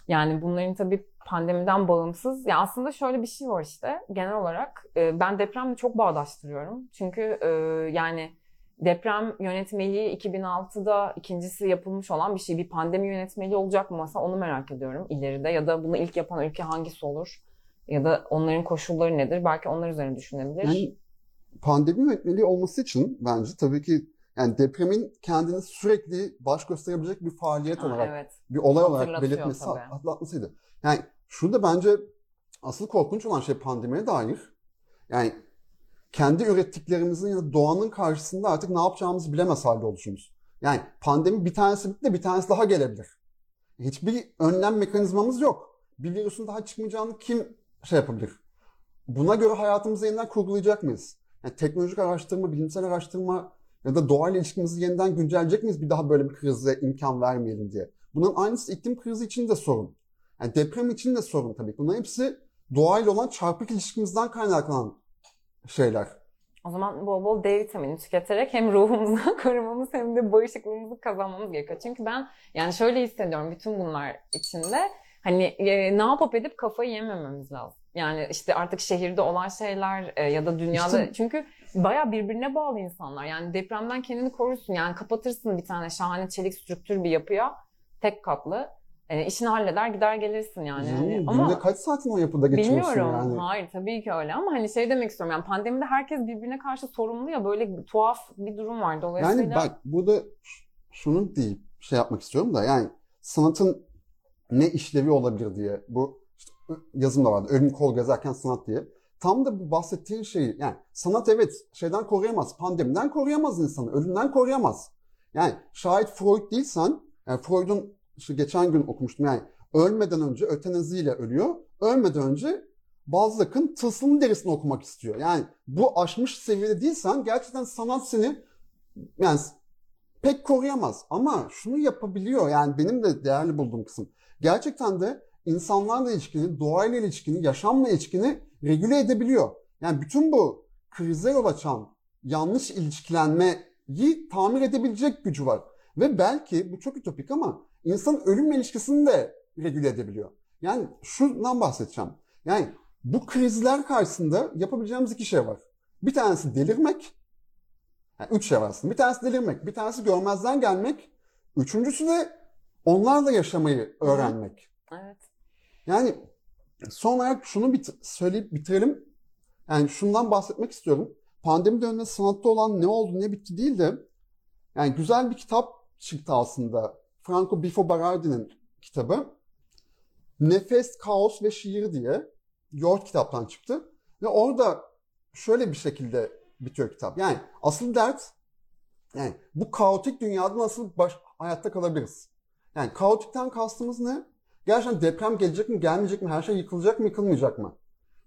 Yani bunların tabii pandemiden bağımsız. Ya aslında şöyle bir şey var işte genel olarak. E, ben depremle çok bağdaştırıyorum. Çünkü e, yani deprem yönetmeliği 2006'da ikincisi yapılmış olan bir şey. Bir pandemi yönetmeliği olacak mı mesela onu merak ediyorum ileride. Ya da bunu ilk yapan ülke hangisi olur? Ya da onların koşulları nedir? Belki onlar üzerine düşünebilir. Yani pandemi yönetmeliği olması için bence tabii ki yani depremin kendini sürekli baş gösterebilecek bir faaliyet Ha, olarak, evet. bir olay olarak belirtmesi, tabii. hatırlatmasıydı. Yani şurada bence asıl korkunç olan şey pandemiye dair. Yani kendi ürettiklerimizin ya da doğanın karşısında artık ne yapacağımızı bilemez halde oluşumuz. Yani pandemi bir tanesi bitti de bir tanesi daha gelebilir. Hiçbir önlem mekanizmamız yok. Bir virüsün daha çıkmayacağını kim şey yapabilir? Buna göre hayatımızı yeniden kurgulayacak mıyız? Yani teknolojik araştırma, bilimsel araştırma ya da doğayla ilişkimizi yeniden güncelleyecek miyiz bir daha böyle bir krize imkan vermeyelim diye. Bunun aynısı iklim krizi için de sorun. Yani deprem için de sorun tabii. Bunların hepsi doğayla olan çarpık ilişkimizden kaynaklanan şeyler. O zaman bol bol D vitamini tüketerek hem ruhumuzu korumamız hem de bağışıklığımızı kazanmamız gerekiyor. Çünkü ben yani şöyle hissediyorum bütün bunlar içinde hani e, ne yapıp edip kafayı yemememiz lazım. Yani işte artık şehirde olan şeyler e, ya da dünyada İşte- çünkü baya birbirine bağlı insanlar. Yani depremden kendini korursun. Yani kapatırsın bir tane şahane çelik strüktür bir yapıya tek katlı. E, işini halleder gider gelirsin yani. Yani günde ama kaç saatini o yapıda geçiriyorsun Bilmiyorum. yani? Hayır tabii ki öyle ama hani şey demek istiyorum yani pandemide herkes birbirine karşı sorumlu ya böyle tuhaf bir durum var dolayısıyla. Yani bak burada şunu deyip şey yapmak istiyorum da yani sanatın ne işlevi olabilir diye bu işte yazım da vardı. Ölüm kol gezerken sanat diye. Tam da bu bahsettiğin şeyi yani sanat evet şeyden koruyamaz. Pandemiden koruyamaz insanı. Ölümden koruyamaz. Yani şayet Freud değilsen yani Freud'un işte geçen gün okumuştum yani ölmeden önce ötenaziyle ölüyor. Ölmeden önce Balzac'ın tılsımlı derisini okumak istiyor. Yani bu aşmış seviyede değilsen gerçekten sanat seni yani pek koruyamaz. Ama şunu yapabiliyor yani benim de değerli bulduğum kısım. Gerçekten de insanlarla ilişkini, doğayla ilişkini, yaşamla ilişkini regüle edebiliyor. Yani bütün bu krize yol açan yanlış ilişkilenmeyi tamir edebilecek gücü var. Ve belki bu çok ütopik ama insanın ölümle ilişkisini de regüle edebiliyor. Yani şundan bahsedeceğim. Yani bu krizler karşısında yapabileceğimiz iki şey var. Bir tanesi delirmek, yani üç şey var aslında. Bir tanesi delirmek, bir tanesi görmezden gelmek, üçüncüsü de onlarla yaşamayı öğrenmek. Evet. Yani son olarak şunu bit- söyleyip bitirelim. Yani şundan bahsetmek istiyorum. Pandemi döneminde sanatta olan ne oldu ne bitti değil de yani güzel bir kitap çıktı aslında. Franco Bifo Berardi'nin kitabı. Nefes, Kaos ve Şiir diye Yoğurt kitaptan çıktı. Ve orada şöyle bir şekilde bitiyor kitap. Yani asıl dert yani bu kaotik dünyada nasıl baş, hayatta kalabiliriz? Yani kaotikten kastımız ne? Gerçekten deprem gelecek mi, gelmeyecek mi? Her şey yıkılacak mı, yıkılmayacak mı?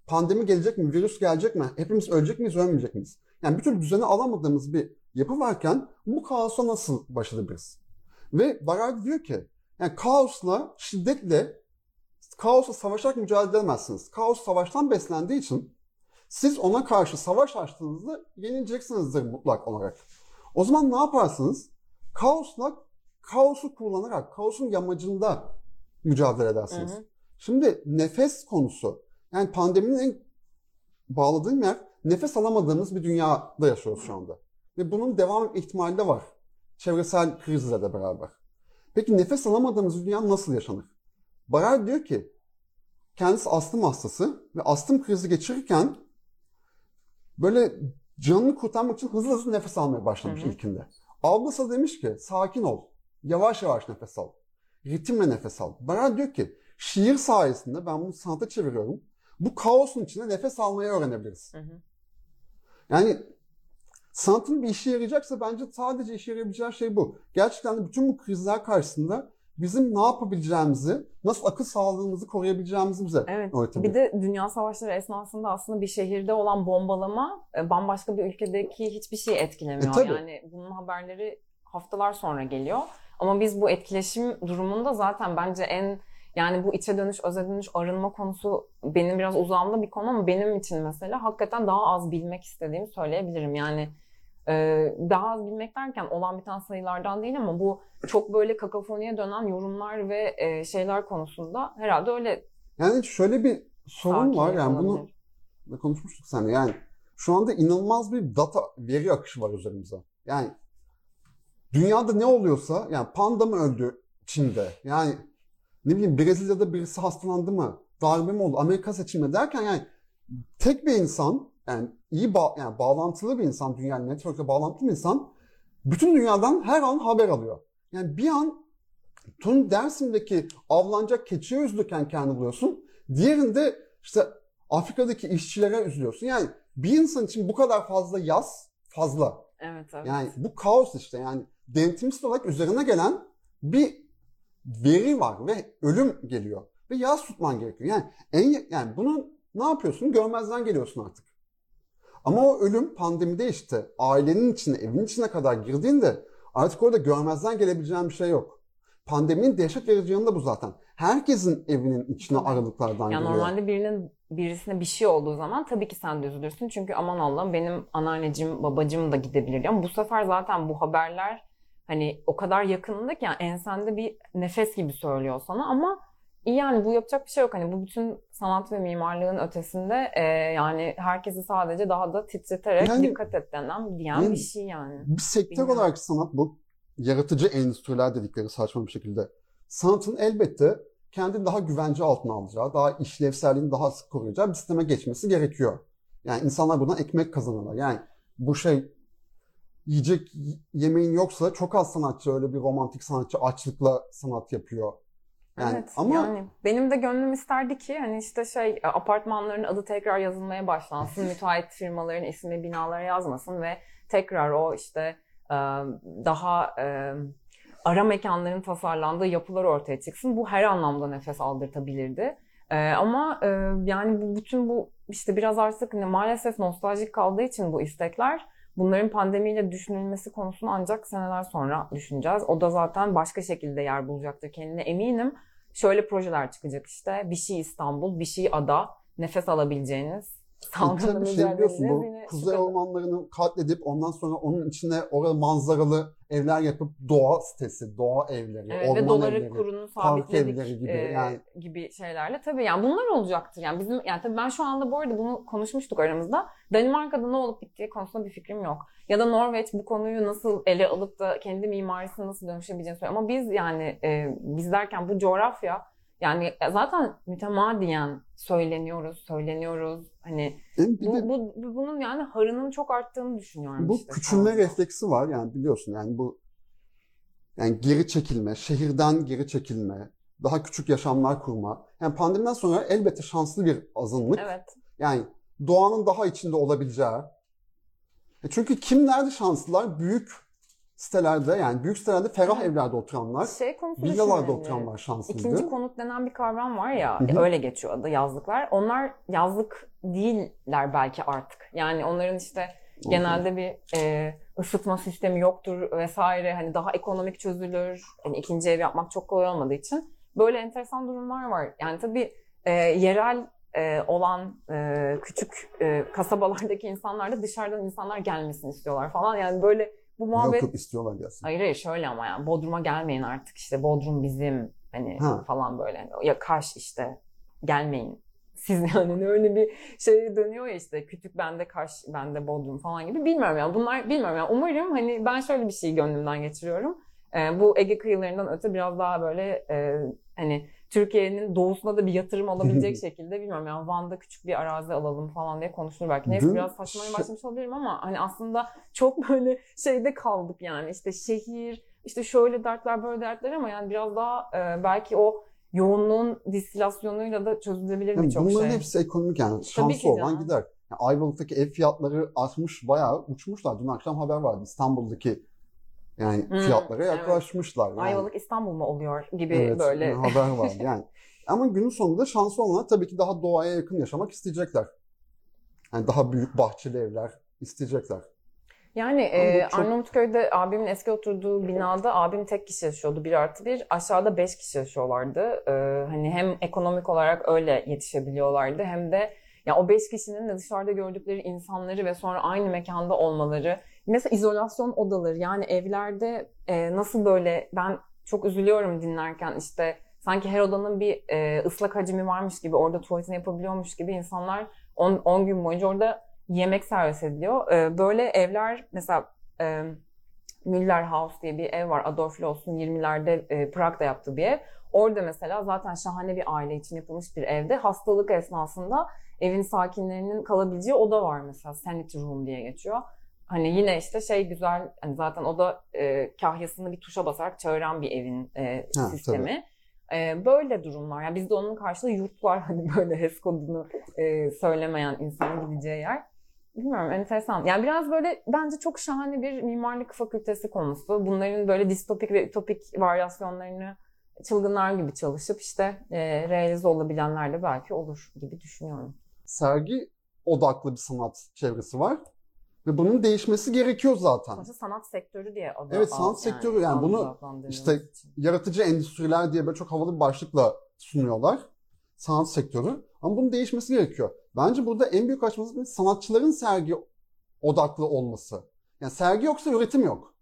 Pandemi gelecek mi, virüs gelecek mi? Hepimiz ölecek miyiz, ölmeyecek miyiz? Yani bir türlü düzene alamadığımız bir yapı varken bu kaosa nasıl baş edebiliriz? Ve Barardi diyor ki, yani kaosla, şiddetle, kaosla savaşarak mücadele edemezsiniz. Kaos savaştan beslendiği için siz ona karşı savaş açtığınızda yenileceksinizdir mutlak olarak. O zaman ne yaparsınız? Kaosla, kaosu kullanarak, kaosun yamacında mücadele edersiniz. Hı hı. Şimdi nefes konusu. Yani pandeminin en bağladığım yer nefes alamadığımız bir dünyada yaşıyoruz şu anda. Ve bunun devam ihtimali de var. Çevresel krizle de beraber. Peki nefes alamadığımız dünya nasıl yaşanır? Barar diyor ki kendisi astım hastası ve astım krizi geçirirken böyle canını kurtarmak için hızlı hızlı nefes almaya başlamış Hı hı. ilkinde. Ablası demiş ki sakin ol. Yavaş yavaş nefes al. Ritimle nefes al. Barar diyor ki şiir sayesinde ben bunu sanata çeviriyorum. bu kaosun içinde nefes almayı öğrenebiliriz. Hı hı. Yani sanatın bir işe yarayacaksa bence sadece işe yarayabileceği şey bu. Gerçekten de bütün bu krizler karşısında bizim ne yapabileceğimizi, nasıl akıl sağlığımızı koruyabileceğimizi bize Evet. öğretebilir. Bir de dünya savaşları esnasında aslında bir şehirde olan bombalama e, bambaşka bir ülkedeki hiçbir şeyi etkilemiyor. E, tabii. yani bunun haberleri haftalar sonra geliyor. Ama biz bu etkileşim durumunda zaten bence en yani bu içe dönüş, öze dönüş, arınma konusu benim biraz uzağımda bir konu ama benim için mesela hakikaten daha az bilmek istediğimi söyleyebilirim. Yani e, daha az bilmek derken olan biten sayılardan değil ama bu çok böyle kakafoniye dönen yorumlar ve e, şeyler konusunda herhalde öyle Yani şöyle bir sorun var yani bunu olabilir. konuşmuştuk seninle. Yani şu anda inanılmaz bir data veri akışı var üzerimize. Yani dünyada ne oluyorsa yani panda mı öldü Çin'de? Yani ne bileyim Brezilya'da birisi hastalandı mı? Darbe mi oldu? Amerika seçimi derken yani tek bir insan yani iyi bağ, yani bağlantılı bir insan dünya network'e bağlantılı bir insan bütün dünyadan her an haber alıyor. Yani bir an Tun Dersim'deki avlanacak keçiye üzülürken kendini buluyorsun. Diğerinde işte Afrika'daki işçilere üzülüyorsun. Yani bir insan için bu kadar fazla yaz fazla. Evet evet. Yani bu kaos işte yani denetimsel olarak üzerine gelen bir veri var ve ölüm geliyor. Ve yaz tutman gerekiyor. Yani en yani bunu ne yapıyorsun? Görmezden geliyorsun artık. Ama o ölüm pandemide işte ailenin içine, evin içine kadar girdiğinde artık orada görmezden gelebileceğin bir şey yok. Pandeminin dehşet verici yanı da bu zaten. Herkesin evinin içine aralıklardan Ya giriyor. normalde birinin birisine bir şey olduğu zaman tabii ki sen de üzülürsün. Çünkü aman Allah'ım benim anneanneciğim, babacığım da gidebilir. Ama bu sefer zaten bu haberler hani o kadar yakınında ki yani ensende bir nefes gibi söylüyor sana ama iyi yani bu yapacak bir şey yok. Hani bu bütün sanat ve mimarlığın ötesinde e, yani herkesi sadece daha da titreterek Yani- dikkat et denen diyen Yani- bir şey yani. Bir sektör Bilmiyorum. olarak sanat bu yaratıcı endüstriler dedikleri saçma bir şekilde. Sanatın elbette kendi daha güvence altına alacağı, daha işlevselliğini daha sık koruyacağı bir sisteme geçmesi gerekiyor. Yani insanlar buradan ekmek kazanıyorlar. Yani bu şey yiyecek yemeğin yoksa çok az sanatçı öyle bir romantik sanatçı açlıkla sanat yapıyor. Yani evet, ama yani benim de gönlüm isterdi ki hani işte şey e, apartmanların adı tekrar yazılmaya başlansın, müteahhit firmaların ismi binalara yazmasın ve tekrar o işte e, daha e, ara mekanların tasarlandığı yapılar ortaya çıksın. Bu her anlamda nefes aldırtabilirdi. Ama e, yani bu bütün bu işte biraz artık ne- maalesef nostaljik kaldığı için bu istekler bunların pandemiyle düşünülmesi konusunu ancak seneler sonra düşüneceğiz. O da zaten başka şekilde yer bulacaktır kendine eminim. Şöyle projeler çıkacak işte. Bir şey İstanbul, bir şey ada. Nefes alabileceğiniz. Tabii şey biliyorsun bu kuzey kadar. ormanlarını katledip ondan sonra onun içine orada manzaralı evler yapıp doğa sitesi, doğa evleri, Evet, orman ve doları evleri. kurunu park evleri gibi, e, yani. gibi şeylerle tabii yani bunlar olacaktır. Yani bizim yani tabii ben şu anda bu arada bunu konuşmuştuk aramızda. Danimarka'da ne olup bittiği konusunda bir fikrim yok. Ya da Norveç bu konuyu nasıl ele alıp da kendi mimarisine nasıl dönüşebileceğini söylüyor. Ama biz yani e, biz derken bu coğrafya yani zaten mütemadiyen söyleniyoruz, söyleniyoruz. Hani bir de bu, bu, bu- bunun yani harının çok arttığını düşünüyorum. Bu işte küçülme anda. refleksi var yani biliyorsun yani bu yani geri çekilme, şehirden geri çekilme, daha küçük yaşamlar kurma. Yani pandemiden sonra elbette şanslı bir azınlık. Evet. Yani doğanın daha içinde olabileceği. E çünkü kimlerdi şanslılar? Büyük sitelerde yani büyük sitelerde ferah evlerde oturanlar, Şey villalarda oturanlar şanslıydı. İkinci konut denen bir kavram var ya, Hı hı. öyle geçiyor adı yazlıklar. Onlar yazlık değiller belki artık. Yani onların işte genelde bir e, ısıtma sistemi yoktur vesaire. Hani daha ekonomik çözülür. Hani ikinci ev yapmak çok kolay olmadığı için böyle enteresan durumlar var. Yani tabii e, yerel e, olan e, küçük e, kasabalardaki insanlar da dışarıdan insanlar gelmesini istiyorlar falan. Yani böyle bu muhabbet Yok yok istiyorlar gelsin. Hayır hayır şöyle ama yani Bodrum'a gelmeyin artık işte Bodrum bizim hani Ha. falan böyle ya Kaş işte gelmeyin. Siz yani öyle bir şey dönüyor ya işte kütük bende Kaş bende Bodrum falan gibi bilmiyorum yani bunlar bilmiyorum yani umarım hani ben şöyle bir şey gönlümden geçiriyorum. Ee, bu Ege kıyılarından öte biraz daha böyle e, hani Türkiye'nin doğusuna da bir yatırım olabilecek şekilde bilmiyorum yani Van'da küçük bir arazi alalım falan diye konuşulur belki. Neyse Dün biraz saçmaya şey- başlamış olabilirim ama hani aslında çok böyle şeyde kaldık yani işte şehir işte şöyle dertler böyle dertler ama yani biraz daha e, belki o yoğunluğun distilasyonuyla da çözülebilir Yani birçok bunların şey. hepsi ekonomik yani. ki Şansı olan canım. gider. Yani Ayvalık'taki ev fiyatları artmış bayağı uçmuşlar. Dün akşam haber vardı. İstanbul'daki yani Hmm, fiyatlara evet. yaklaşmışlar. Yani. Ayvalık İstanbul mu oluyor gibi Evet, böyle. haber var yani. Ama günün sonunda şansı olanlar tabii ki daha doğaya yakın yaşamak isteyecekler. Yani daha büyük bahçeli evler isteyecekler. Yani e, çok- Arnavutköy'de abimin eski oturduğu binada abim tek kişi yaşıyordu. Bir artı bir. Aşağıda beş kişi yaşıyorlardı. E, hani hem ekonomik olarak öyle yetişebiliyorlardı hem de ya o beş kişinin de dışarıda gördükleri insanları ve sonra aynı mekanda olmaları. Mesela izolasyon odaları yani evlerde e, nasıl böyle ben çok üzülüyorum dinlerken işte sanki her odanın bir e, ıslak hacmi varmış gibi orada tuvaletini yapabiliyormuş gibi insanlar 10 gün boyunca orada yemek servis ediliyor. Ee, böyle evler mesela e, Müller House diye bir ev var. Adolf Loos'un 20'lerde e, Prag'da yaptığı bir ev. Orada mesela zaten şahane bir aile için yapılmış bir evde. Hastalık esnasında evin sakinlerinin kalabileceği oda var mesela. Sanity Room diye geçiyor. Hani yine işte şey güzel hani zaten o da e, kahyasını bir tuşa basarak çağıran bir evin e, Ha, sistemi. E, böyle durumlar. Yani bizde onun karşılığı yurt var hani böyle HES kodunu e, söylemeyen insanın gideceği yer. Bilmiyorum enteresan. Yani biraz böyle bence çok şahane bir mimarlık fakültesi konusu. Bunların böyle distopik ve ütopik varyasyonlarını çılgınlar gibi çalışıp işte e, realize olabilenler de belki olur gibi düşünüyorum. Sergi odaklı bir sanat çevresi var. Ve bunun değişmesi gerekiyor zaten. Sonuçta sanat sektörü diye adı Evet, sanat sektörü yani bunu işte. Yaratıcı endüstriler diye böyle çok havalı bir başlıkla sunuyorlar. Sanat sektörü. Ama bunun değişmesi gerekiyor. Bence burada en büyük açmamız sanatçıların sergi odaklı olması. Yani sergi yoksa üretim yok.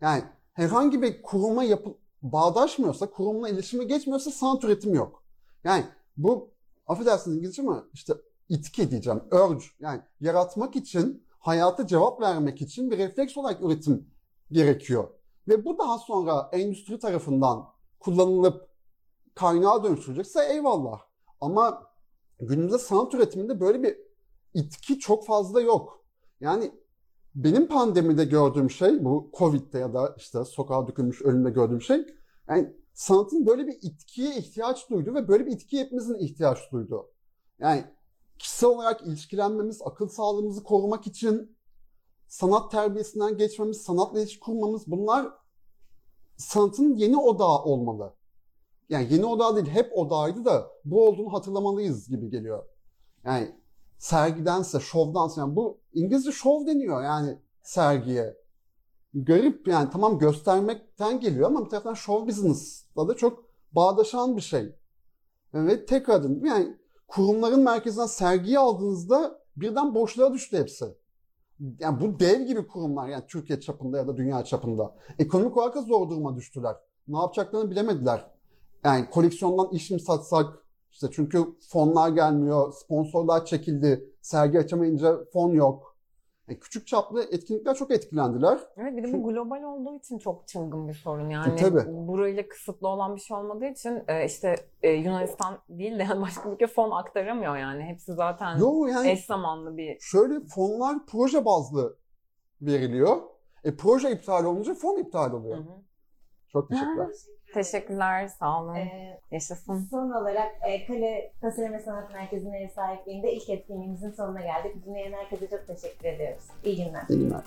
Yani herhangi bir kuruma yapı bağdaşmıyorsa, kurumla iletişime geçmiyorsa sanat üretimi yok. Yani bu affedersiniz İngilizce ama işte itki diyeceğim, urge. Yani yaratmak için, hayata cevap vermek için bir refleks olarak üretim gerekiyor. Ve bu daha sonra endüstri tarafından kullanılıp kaynağa dönüştürecekse eyvallah. Ama günümüzde sanat üretiminde böyle bir itki çok fazla yok. Yani benim pandemide gördüğüm şey bu Covid'de ya da işte sokağa dökülmüş ölümde gördüğüm şey yani sanatın böyle bir itkiye ihtiyaç duydu ve böyle bir itkiye hepimizin ihtiyaç duydu. Yani kişisel olarak ilişkilenmemiz, akıl sağlığımızı korumak için sanat terbiyesinden geçmemiz, sanatla ilişki kurmamız bunlar sanatın yeni odağı olmalı. Yani yeni odağı değil, hep odağıydı da bu olduğunu hatırlamalıyız gibi geliyor. Yani sergidense, şovdansa yani bu İngilizce şov deniyor yani sergiye. Garip yani tamam göstermekten geliyor ama bir taraftan show business'la da çok bağdaşan bir şey. Ve tekrar dedim yani kurumların merkezinden sergiyi aldığınızda birden boşluğa düştü hepsi. Yani bu dev gibi kurumlar yani Türkiye çapında ya da dünya çapında. Ekonomik olarak da zor duruma düştüler. Ne yapacaklarını bilemediler. Yani koleksiyondan iş mi satsak işte çünkü fonlar gelmiyor, sponsorlar çekildi, sergi açamayınca fon yok. Yani küçük çaplı etkinlikler çok etkilendiler. Evet bir de bu Çünkü- global olduğu için çok çılgın bir sorun yani. E, tabii. Burayla kısıtlı olan bir şey olmadığı için e, işte e, Yunanistan değil de yani başka bir ülke fon aktaramıyor yani. Hepsi zaten Yo yani eş zamanlı bir şöyle fonlar proje bazlı veriliyor. E proje iptal olunca fon iptal oluyor. Hı hı. Çok teşekkürler. Teşekkürler, sağ olun. Ee, Yaşasın. son olarak e, Kale Tasarım ve Sanat Merkezi'nin ev sahipliğinde ilk etkinliğimizin sonuna geldik. Dinleyen herkese çok teşekkür ediyoruz. İyi günler. İyi günler.